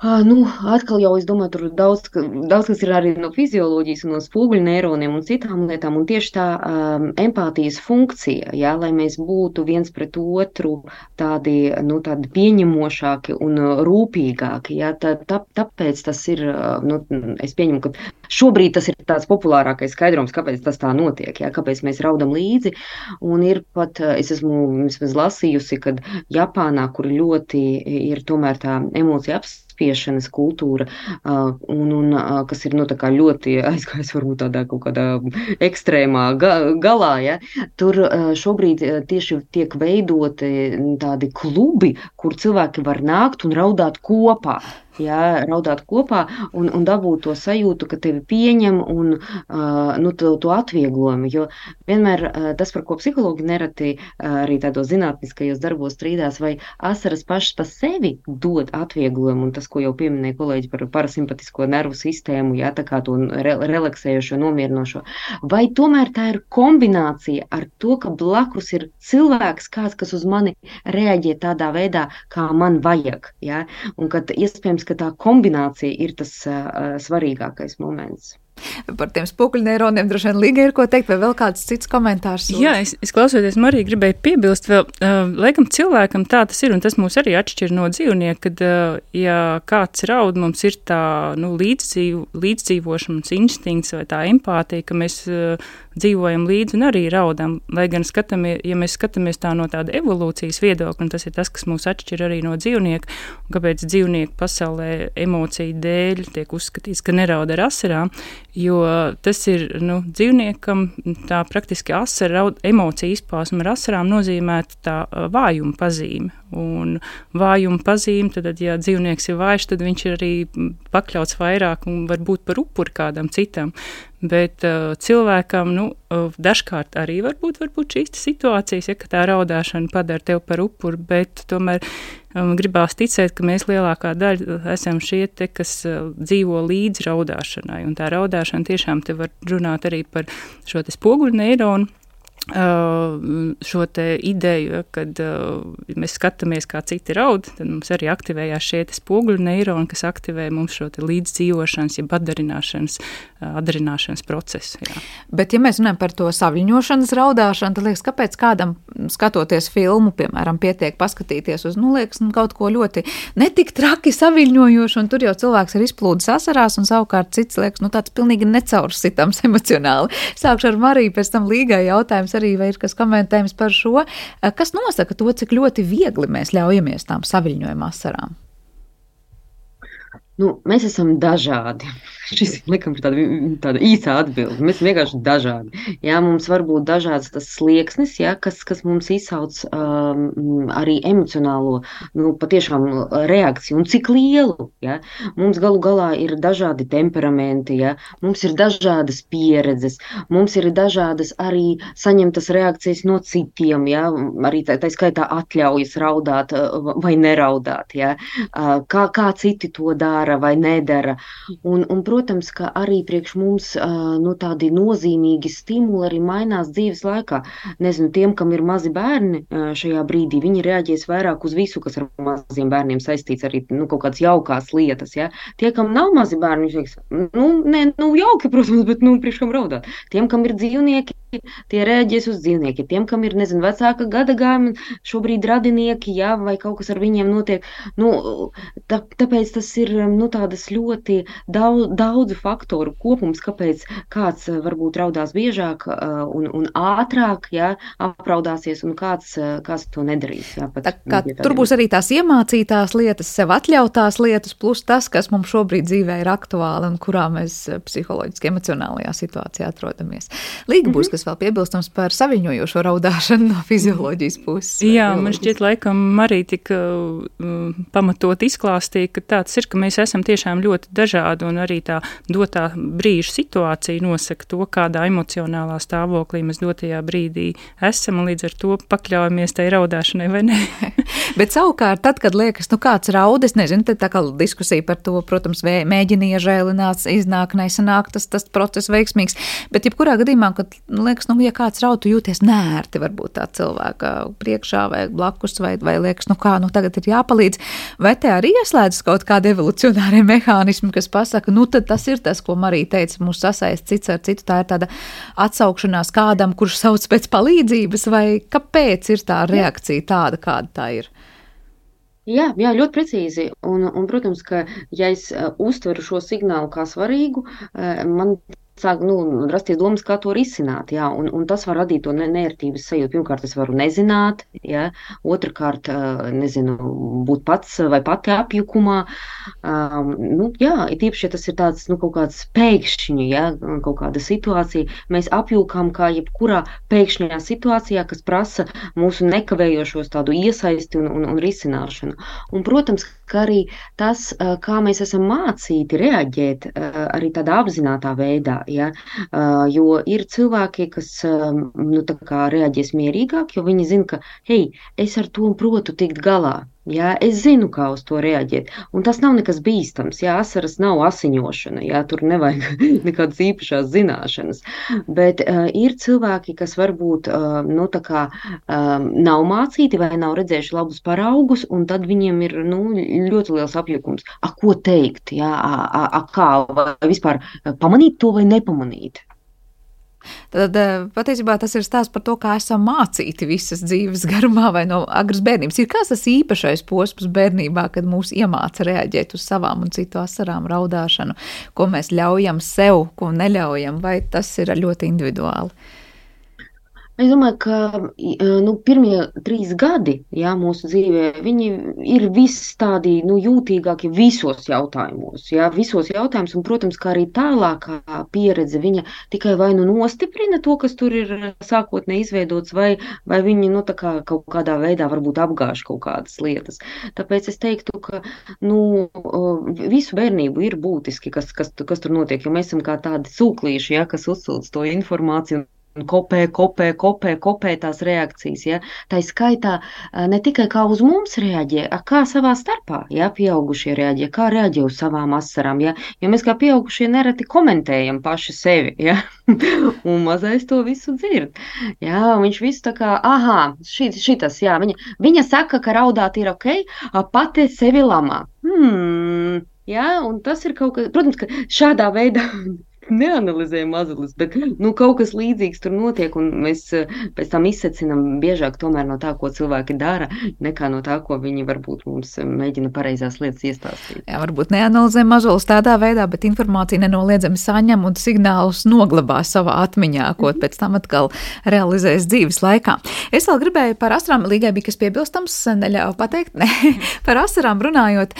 Uh, nu, atkal jau es domāju, tur daudz, daudz kas ir arī no fizioloģijas, no spoguļu neironiem un citām lietām. Un tieši tā um, empātijas funkcija, jā, lai mēs būtu viens pret otru tādi, nu, tādi pieņemošāki un rūpīgāki. Jā, tā, tā, tāpēc tas ir, nu, es pieņemu, ka šobrīd tas ir tāds populārākais skaidrums, kāpēc tas tā notiek, jā, kāpēc mēs raudam līdzi. Un ir pat, es esmu vismaz lasījusi, kad Japānā, kur ļoti ir tomēr tā emocija apstākļa, apspiešanas kultūra, un, un, kas ir nu, ļoti aizgājis varbūt tādā kaut kādā ekstrēmā ga, galā. Ja? Tur šobrīd tieši tiek veidoti tādi klubi, kur cilvēki var nākt un raudāt kopā jā, raudāt kopā un, un dabūt to sajūtu, ka tevi pieņem un uh, nu, to, to atvieglojumu. Jo vienmēr uh, tas, par ko psihologi nereti uh, arī tādos zinātniskajos darbos strīdās, vai asaras pašas pa sevi dod atvieglojumu, un tas, ko jau pieminēja kolēģi par parasimpatisko nervu sistēmu, jā, tā kā to re, relaksējošo, nomierinošo, vai tomēr tā ir kombinācija ar to, ka blakus ir cilvēks, kāds, kas uz mani reaģē tādā veidā, kā man vajag, jā, un kad iespējams, ka tā kombinācija ir tas uh, svarīgākais moments. Par tiem spoguļneironiem droši vien Līga ir ko teikt, vai vēl kāds cits komentārs? Lūdzu? Jā, es, es klausoties, Marija gribēju piebilst vēl, uh, laikam cilvēkam tā tas ir, un tas mūs arī atšķir no dzīvnieka, kad, uh, ja kāds raud, mums ir tā, nu, līdzdzīv, līdzdzīvošanas instinkts vai tā empātija, ka mēs uh, dzīvojam līdzi un arī raudam. Lai gan skatāmies, ja mēs skatāmies tā no tāda evolūcijas viedokļa, un tas ir tas, kas mūs atšķir arī no dzīvnieka, un kāpēc dzīvnieku pasaulē emociju dēļ tiek uzskatīts, ka nerauda ar asarām, jo tas ir nu, dzīvniekam tā praktiski asara emociju izpausme ar asarām nozīmē tā vājuma pazīme. Un vājuma pazīme, tad, ja dzīvnieks ir vājš, tad viņš ir arī pakļauts vairāk un var būt par upuri kādam citam. Bet uh, cilvēkam nu, uh, dažkārt arī var būt šīs situācijas, ja tā raudāšana padara tevi par upuri, bet tomēr um, gribās ticēt, ka mēs lielākā daļa esam šie, te, kas uh, dzīvo līdz raudāšanai. Un tā raudāšana tiešām te var runāt arī par šo spoguļu neironu šo ideju, kad mēs skatāmies, kā citi raud, tad mums arī aktivējās šie spoguļu neironi, kas aktivē mums šo līdzdzīvošanas, jeb atdarināšanas, atdarināšanas procesu. Jā. Bet, ja mēs runājam par to saviņošanas raudāšanu, tad liekas, kāpēc kādam skatoties filmu, piemēram, pietiek paskatīties uz, nu, liekas, nu, kaut ko ļoti netik traki saviņojošu, un tur jau cilvēks ir izplūdis asarās, un savukārt cits liekas, nu, tāds pilnīgi necaursitams emocionāli. Sākšu ar Mariju, pēc tam līgai jautājums arī, vai ir kas komentējums par šo, kas nosaka to, cik ļoti viegli mēs ļaujamies tām saviņojuma asarām. Nu, mēs esam dažādi. Šis likam, ir tāda, tāda īsa atbilde. Mēs esam vienkārši dažādi. Jā, mums var būt dažāds tas slieksnis, jā, kas, kas mums izsauc um, arī emocionālo nu, patiešām reakciju. Un cik lielu? Jā. Mums galu galā ir dažādi temperamenti, jā. mums ir dažādas pieredzes, mums ir dažādas arī saņemtas reakcijas no citiem. Jā. Arī tā, tā skaitā atļaujas raudāt uh, vai neraudāt. Jā. Uh, kā, kā citi to dara dara vai nedara. Un, un, protams, ka arī priekš mums nu, tādi nozīmīgi stimuli arī mainās dzīves laikā. Nezinu, tiem, kam ir mazi bērni šajā brīdī, viņi reaģēs vairāk uz visu, kas ar maziem bērniem saistīts, arī nu, kaut kādas jaukās lietas. Ja? Tie, kam nav mazi bērni, viņi teiks, nu, nē, nu, jauki, protams, bet nu, priekš kam raudāt. Tiem, kam ir dzīvnieki, tie reaģēs uz dzīvniekiem. Tiem, kam ir, nezinu, vecāka gada gājuma, šobrīd radinieki, ja, vai kaut kas ar viņiem notiek, nu, tā, tāpēc tas ir nu, tādas ļoti daudz, daudzu faktoru kopums, kāpēc kāds eh, varbūt raudās biežāk eh, un, un ātrāk, ja, apraudāsies, un kāds, eh, kāds to nedarīs. Jā, pat, tā, kā, ja tur būs arī tās iemācītās lietas, sev atļautās lietas, plus tas, kas mums šobrīd dzīvē ir aktuāli un kurā mēs psiholoģiski emocionālajā situācijā atrodamies. Līga būs, mm -hmm. Kas vēl piebilstams par saviņojošo raudāšanu no fizioloģijas puses. Jā, man šķiet, laikam arī tik uh, pamatot izklāstīja, ka tāds ir, ka mēs esam tiešām ļoti dažādi, un arī tā dotā brīža situācija nosaka to, kādā emocionālā stāvoklī mēs dotajā brīdī esam, un līdz ar to pakļaujamies tai raudāšanai vai nē. Bet savukārt, tad, kad liekas, nu kāds raud, es nezinu, tad tā kā diskusija par to, protams, mēģina iežēlināt, iznāk, nesanāk, tas, tas process veiksmīgs. Bet, jebkurā gadījumā, kad liekas, nu, ja kāds raud, tu jūties nērti varbūt tā cilvēka priekšā vai blakus, vai, vai liekas, nu kā, nu tagad ir jāpalīdz, vai te arī ieslēdzas kaut kāda evolucionāra mehānismi, kas pasaka, nu tad tas ir tas, ko Marija teica, mūs sasaist cits ar citu. Tā ir tāda atsaukšanās kādam, kurš sauc pēc palīdzības, vai kāpēc ir tā reakcija tāda, kāda tā ir? Jā, jā, ļoti precīzi. Un, un, protams, ka ja es uh, uztveru šo signālu kā svarīgu, uh, man sāk nu, rasties domas, kā to risināt. Jā, un, un tas var radīt to nērtības sajūtu. Pirmkārt, es varu nezināt, jā, otrkārt, nezinu, būt pats vai pati apjukumā. Um, nu, jā, it īpaši, ja tas ir tāds nu, kaut kāds pēkšņi, jā, kaut kāda situācija, mēs apjūkām kā jebkurā pēkšņajā situācijā, kas prasa mūsu nekavējošos tādu iesaisti un, un, un risināšanu. Un, protams, ka arī tas, kā mēs esam mācīti reaģēt arī tādā apzinātā veidā, Ja? Jo ir cilvēki, kas nu, reaģēs mierīgāk, jo viņi zina, ka hei, es ar to protu tikt galā. Jā, es zinu, kā uz to reaģēt. Un tas nav nekas bīstams. Jā, asaras nav asiņošana. Jā, tur nevajag nekādas īpašās zināšanas. Bet uh, ir cilvēki, kas varbūt uh, nu, kā, uh, nav mācīti vai nav redzējuši labus paraugus, un tad viņiem ir nu, ļoti liels apjukums. A, ko teikt? Jā, a, a, a, kā vispār pamanīt to vai nepamanīt? Tad eh, patiesībā tas ir stāsts par to, kā esam mācīti visas dzīves garumā vai no agras bērnības. Ir kāds tas īpašais posms bērnībā, kad mūs iemāca reaģēt uz savām un citu asarām, raudāšanu, ko mēs ļaujam sev, ko neļaujam, vai tas ir ļoti individuāli. Es domāju, ka nu, pirmie trīs gadi jā, mūsu dzīvē ir viss tādi nu, jūtīgākie visos jautājumos. Jā, visos jautājumos, un, protams, kā arī tālākā pieredze viņa tikai vai nu nostiprina to, kas tur ir sākotnēji izveidots, vai, vai viņi nu, kā, kaut kādā veidā varbūt apgāž kaut kādas lietas. Tāpēc es teiktu, ka nu, visu bērnību ir būtiski, kas, kas, kas tur notiek, jo mēs esam kā tādi sūklīši, jā, kas uzsilst to informāciju kopē, kopē, kopē, kopē tās reakcijas. Ja? Tā skaitā ne tikai kā uz mums reaģē, kā savā starpā, ja pieaugušie reaģē, kā reaģē uz savām asarām. Ja? Jo mēs kā pieaugušie nereti komentējam paši sevi, ja? un mazais to visu dzird. Ja? Viņš visu tā kā, ah, šitas, jā, viņa, viņa saka, ka raudāt ir ok, pati sevi lamā. Hmm, Ja, un tas ir kaut kas, protams, ka šādā veidā neanalizēju mazulis, bet nu, kaut kas līdzīgs tur notiek, un mēs eh, pēc tam izsecinām biežāk no tā, ko cilvēki dara, nekā no tā, ko viņi varbūt mums eh, mēģina pareizās lietas iestāstīt. Jā, varbūt neanalizē mazulis tādā veidā, bet informāciju nenoliedzami saņem un signālus noglabā savā atmiņā, ko pēc tam atkal realizēs dzīves laikā. Es vēl gribēju par asarām, līgai bija kas piebilstams, neļauju pateikt, ne, par asarām runājot.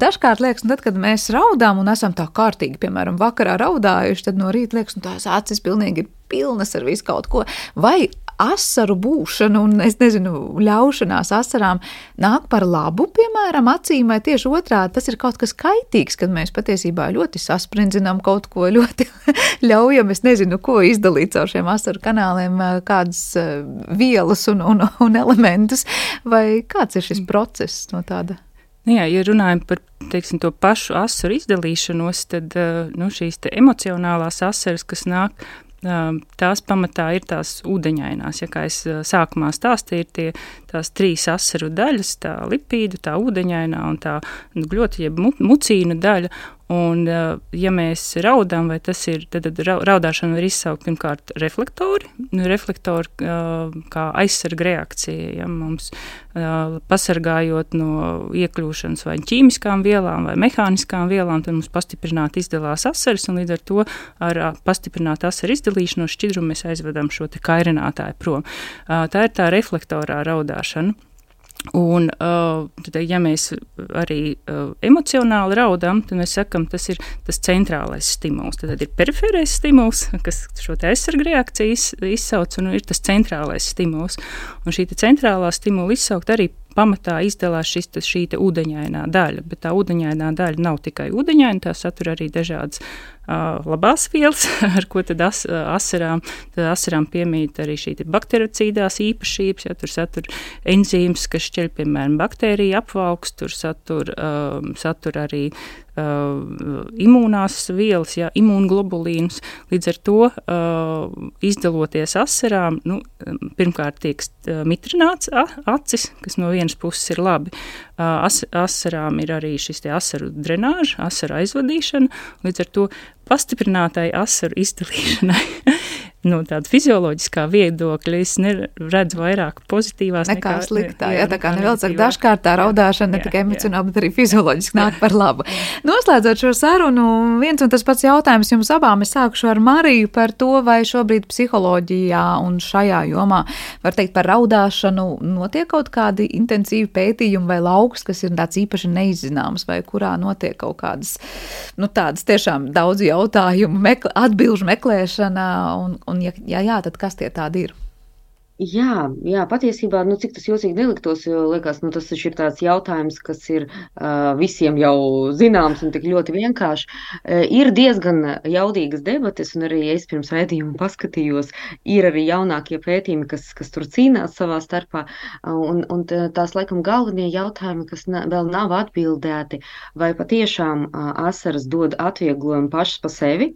Dažkārt liekas, nu tad, kad mēs raudām un esam tā kārtīgi, piemēram, vakarā raudājuši, gājuši, tad no rīta liekas, nu tās acis pilnīgi ir pilnas ar visu kaut ko. Vai asaru būšana un, es nezinu, ļaušanās asarām nāk par labu, piemēram, acīm, vai tieši otrādi tas ir kaut kas kaitīgs, kad mēs patiesībā ļoti sasprindzinām kaut ko, ļoti ļaujam, es nezinu, ko izdalīt caur šiem asaru kanāliem, kādas vielas un, un, un elementus, vai kāds ir šis process no tāda? Nu jā, ja runājam par teiksim, to pašu asaru izdalīšanos, tad eh, nu, šīs emocionālās asaras, kas nāk, eh, tās pamatā ir tās ūdeņainās. Ja kā es eh, sākumā stāstīju, ir tie, tās trīs asaru daļas, tā lipīdu, tā ūdeņainā un tā nu, gļota, jeb mucīnu daļa. Un, ja mēs raudām, vai tas ir, tad, tad raudāšana var izsaukt pirmkārt reflektori, nu, reflektori kā aizsarga reakcija, ja mums pasargājot no iekļūšanas vai ķīmiskām vielām vai mehāniskām vielām, tad mums pastiprināti izdalās asaras, un līdz ar to ar pastiprinātu asaru izdalīšanos šķidrumu mēs aizvedam šo kairinātāju prom. Tā ir tā reflektorā raudāšana. Un, uh, tad, ja mēs arī uh, emocionāli raudam, tad mēs sakām, tas ir tas centrālais stimuls. Tad, tad ir perifērais stimuls, kas šo aizsargu reakciju iz, izsauc, un ir tas centrālais stimuls. Un šī centrālā stimula izsaukt arī pamatā izdalās šis, šī ūdeņainā daļa, bet tā ūdeņainā daļa nav tikai ūdeņaina, tā satur arī dažādas uh, labās vielas, ar ko tad as, asarām, tad asarām piemīt arī šī baktericīdās īpašības, ja tur satur enzīmes, kas šķeļ, piemēram, baktēriju apvalks, tur satur, um, satur arī uh, imūnās vielas, jā, imūnglobulīnus. Līdz ar to uh, izdaloties asarām, nu, pirmkārt tiek uh, mitrināts acis, kas no vienas puses ir labi. Uh, as, asarām ir arī šis asaru drenāža, asaru aizvadīšana, līdz ar to pastiprinātai asaru izdalīšanai no tāda fizioloģiskā viedokļa es redzu vairāk pozitīvās nekā, nekā sliktā. Jā, jā, tā kā nevēl saka, dažkārt tā raudāšana ne tikai emocionāli, bet arī fizioloģiski nāk par labu. Noslēdzot šo sarunu, viens un tas pats jautājums jums abām. Es sākušu ar Mariju par to, vai šobrīd psiholoģijā un šajā jomā, var teikt, par raudāšanu notiek kaut kādi intensīvi pētījumi vai lauks, kas ir tāds īpaši neizzināms, vai kurā notiek kaut kādas, nu tādas tiešām daudz jautājumu, mekl atbilžu meklēšana un, Un, ja, ja jā, tad kas tie tādi ir? Jā, jā, patiesībā, nu, cik tas jocīgi neliktos, jo liekas, nu, tas ir tāds jautājums, kas ir uh, visiem jau zināms un tik ļoti vienkārši. Uh, ir diezgan jaudīgas debates, un arī es pirms redzījuma paskatījos, ir arī jaunākie pētījumi, kas, kas tur cīnās savā starpā, un, un tās laikam galvenie jautājumi, kas na, vēl nav atbildēti, vai patiešām uh, asaras dod atvieglojumu pašas pa sevi,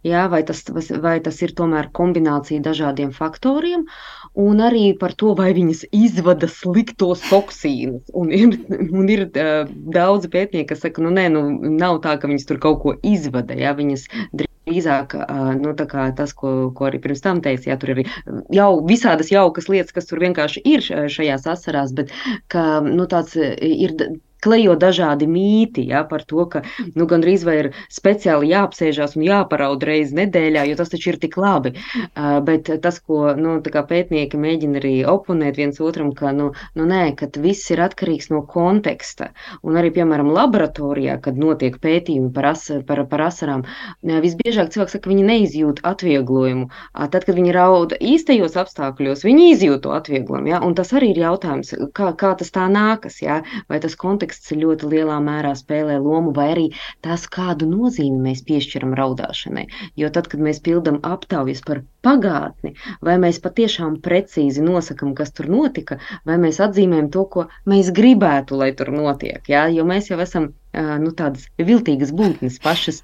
jā, vai tas, vai tas ir tomēr kombinācija dažādiem faktoriem, un arī par to, vai viņas izvada sliktos toksīnus. Un ir, un ir uh, daudzi pētnieki, kas saka, nu, nē, nu, nav tā, ka viņas tur kaut ko izvada. Ja? Viņas drīzāk nu, tas, ko, ko arī pirms tam teicu, ja tur ir jau visādas jaukas lietas, kas tur vienkārši ir šajās asarās, bet ka, nu, tāds ir klejo dažādi mīti ja, par to, ka nu, gandrīz vai ir speciāli jāapsēžās un jāparaud reizi nedēļā, jo tas taču ir tik labi. Uh, bet tas, ko nu, pētnieki mēģina arī oponēt viens otram, ka nu, nu, nē, ka viss ir atkarīgs no konteksta. Un arī, piemēram, laboratorijā, kad notiek pētījumi par, as, par, par asarām, visbiežāk cilvēki saka, ka viņi neizjūt atvieglojumu. Tad, kad viņi rauda īstajos apstākļos, viņi izjūt to atvieglojumu. Ja? Un tas arī ir jautājums, kā, kā tas tā nākas, ja? vai tas konteksts konteksts ļoti lielā mērā spēlē lomu, vai arī tas, kādu nozīmi mēs piešķiram raudāšanai. Jo tad, kad mēs pildām aptaujas par pagātni, vai mēs patiešām precīzi nosakām, kas tur notika, vai mēs atzīmējam to, ko mēs gribētu, lai tur notiek. Jā? Jo mēs jau esam nu, tādas viltīgas būtnes pašas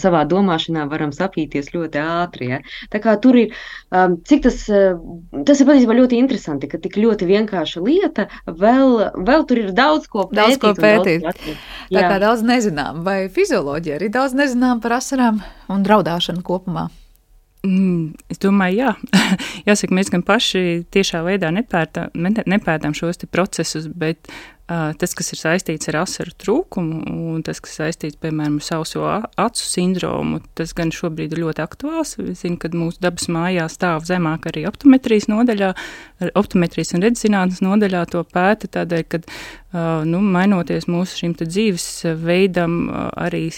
savā domāšanā varam sapīties ļoti ātri. Ja? Tā kā tur ir, cik tas, tas ir patiesībā ļoti interesanti, ka tik ļoti vienkārša lieta, vēl, vēl tur ir daudz ko pētīt. Daudz ko pētīt. Daudz, tā kā daudz nezinām, vai fizioloģija arī daudz nezinām par asarām un draudāšanu kopumā. Mm, es domāju, jā. Jāsaka, mēs gan paši tiešā veidā nepētām, nepētām šos procesus, bet tas, kas ir saistīts ar asaru trūkumu, un tas, kas saistīts, piemēram, ar sauso acu sindromu, tas gan šobrīd ir ļoti aktuāls. Es zinu, ka mūsu dabas mājā stāv zemāk arī optometrijas nodaļā, optometrijas un redzinātnes nodaļā to pēta tādēļ, ka, nu, mainoties mūsu šim dzīves veidam, arī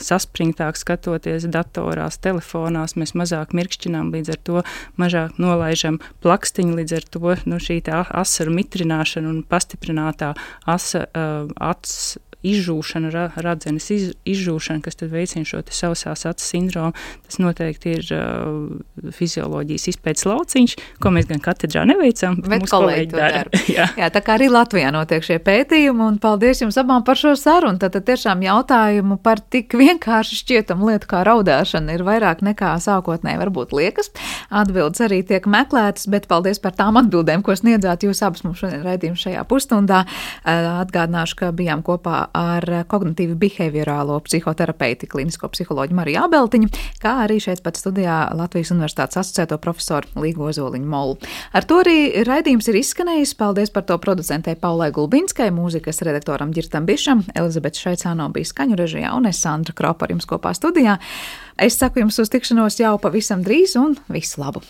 saspringtāk skatoties datorās, telefonās, mēs mazāk mirkšķinām, līdz ar to mazāk nolaižam plakstiņu, līdz ar to nu, šī asaru mitrināšana un pastiprinātā asa, uh, acs izžūšana, ra, radzenes iz, izžūšana, kas veicina šo sausās acu sindromu. Tas noteikti ir uh, fizioloģijas izpētes lauciņš, ko mēs gan katedrā neveicam, bet mūsu kolēģi dara. dara. Jā. Jā, tā kā arī Latvijā notiek šie pētījumi, un paldies jums abām par šo sarunu. Tad, tad tiešām jautājumu par tik vienkārši šķietamu lietu kā raudāšana ir vairāk nekā sākotnēji varbūt liekas. Atbildes arī tiek meklētas, bet paldies par tām atbildēm, ko sniedzāt jūs abas mums šodien raidījuma šajā pusstundā. Atgādināšu, ka bijām kopā ar kognitīvu behaviorālo psihoterapeiti, klinisko psiholoģu Mariju Abeltiņu, kā arī šeit pat studijā Latvijas Universitātes asociēto profesoru Līgo Zoliņu Molu. Ar to arī raidījums ir izskanējis. Paldies par to producentei Paulai Gulbinskai, mūzikas redaktoram Girtam Bišam, Elizabete Šaicāno bija skaņu režijā un es Sandra Kropa ar jums kopā studijā. Es saku jums uz tikšanos jau pavisam drīz un visu labu!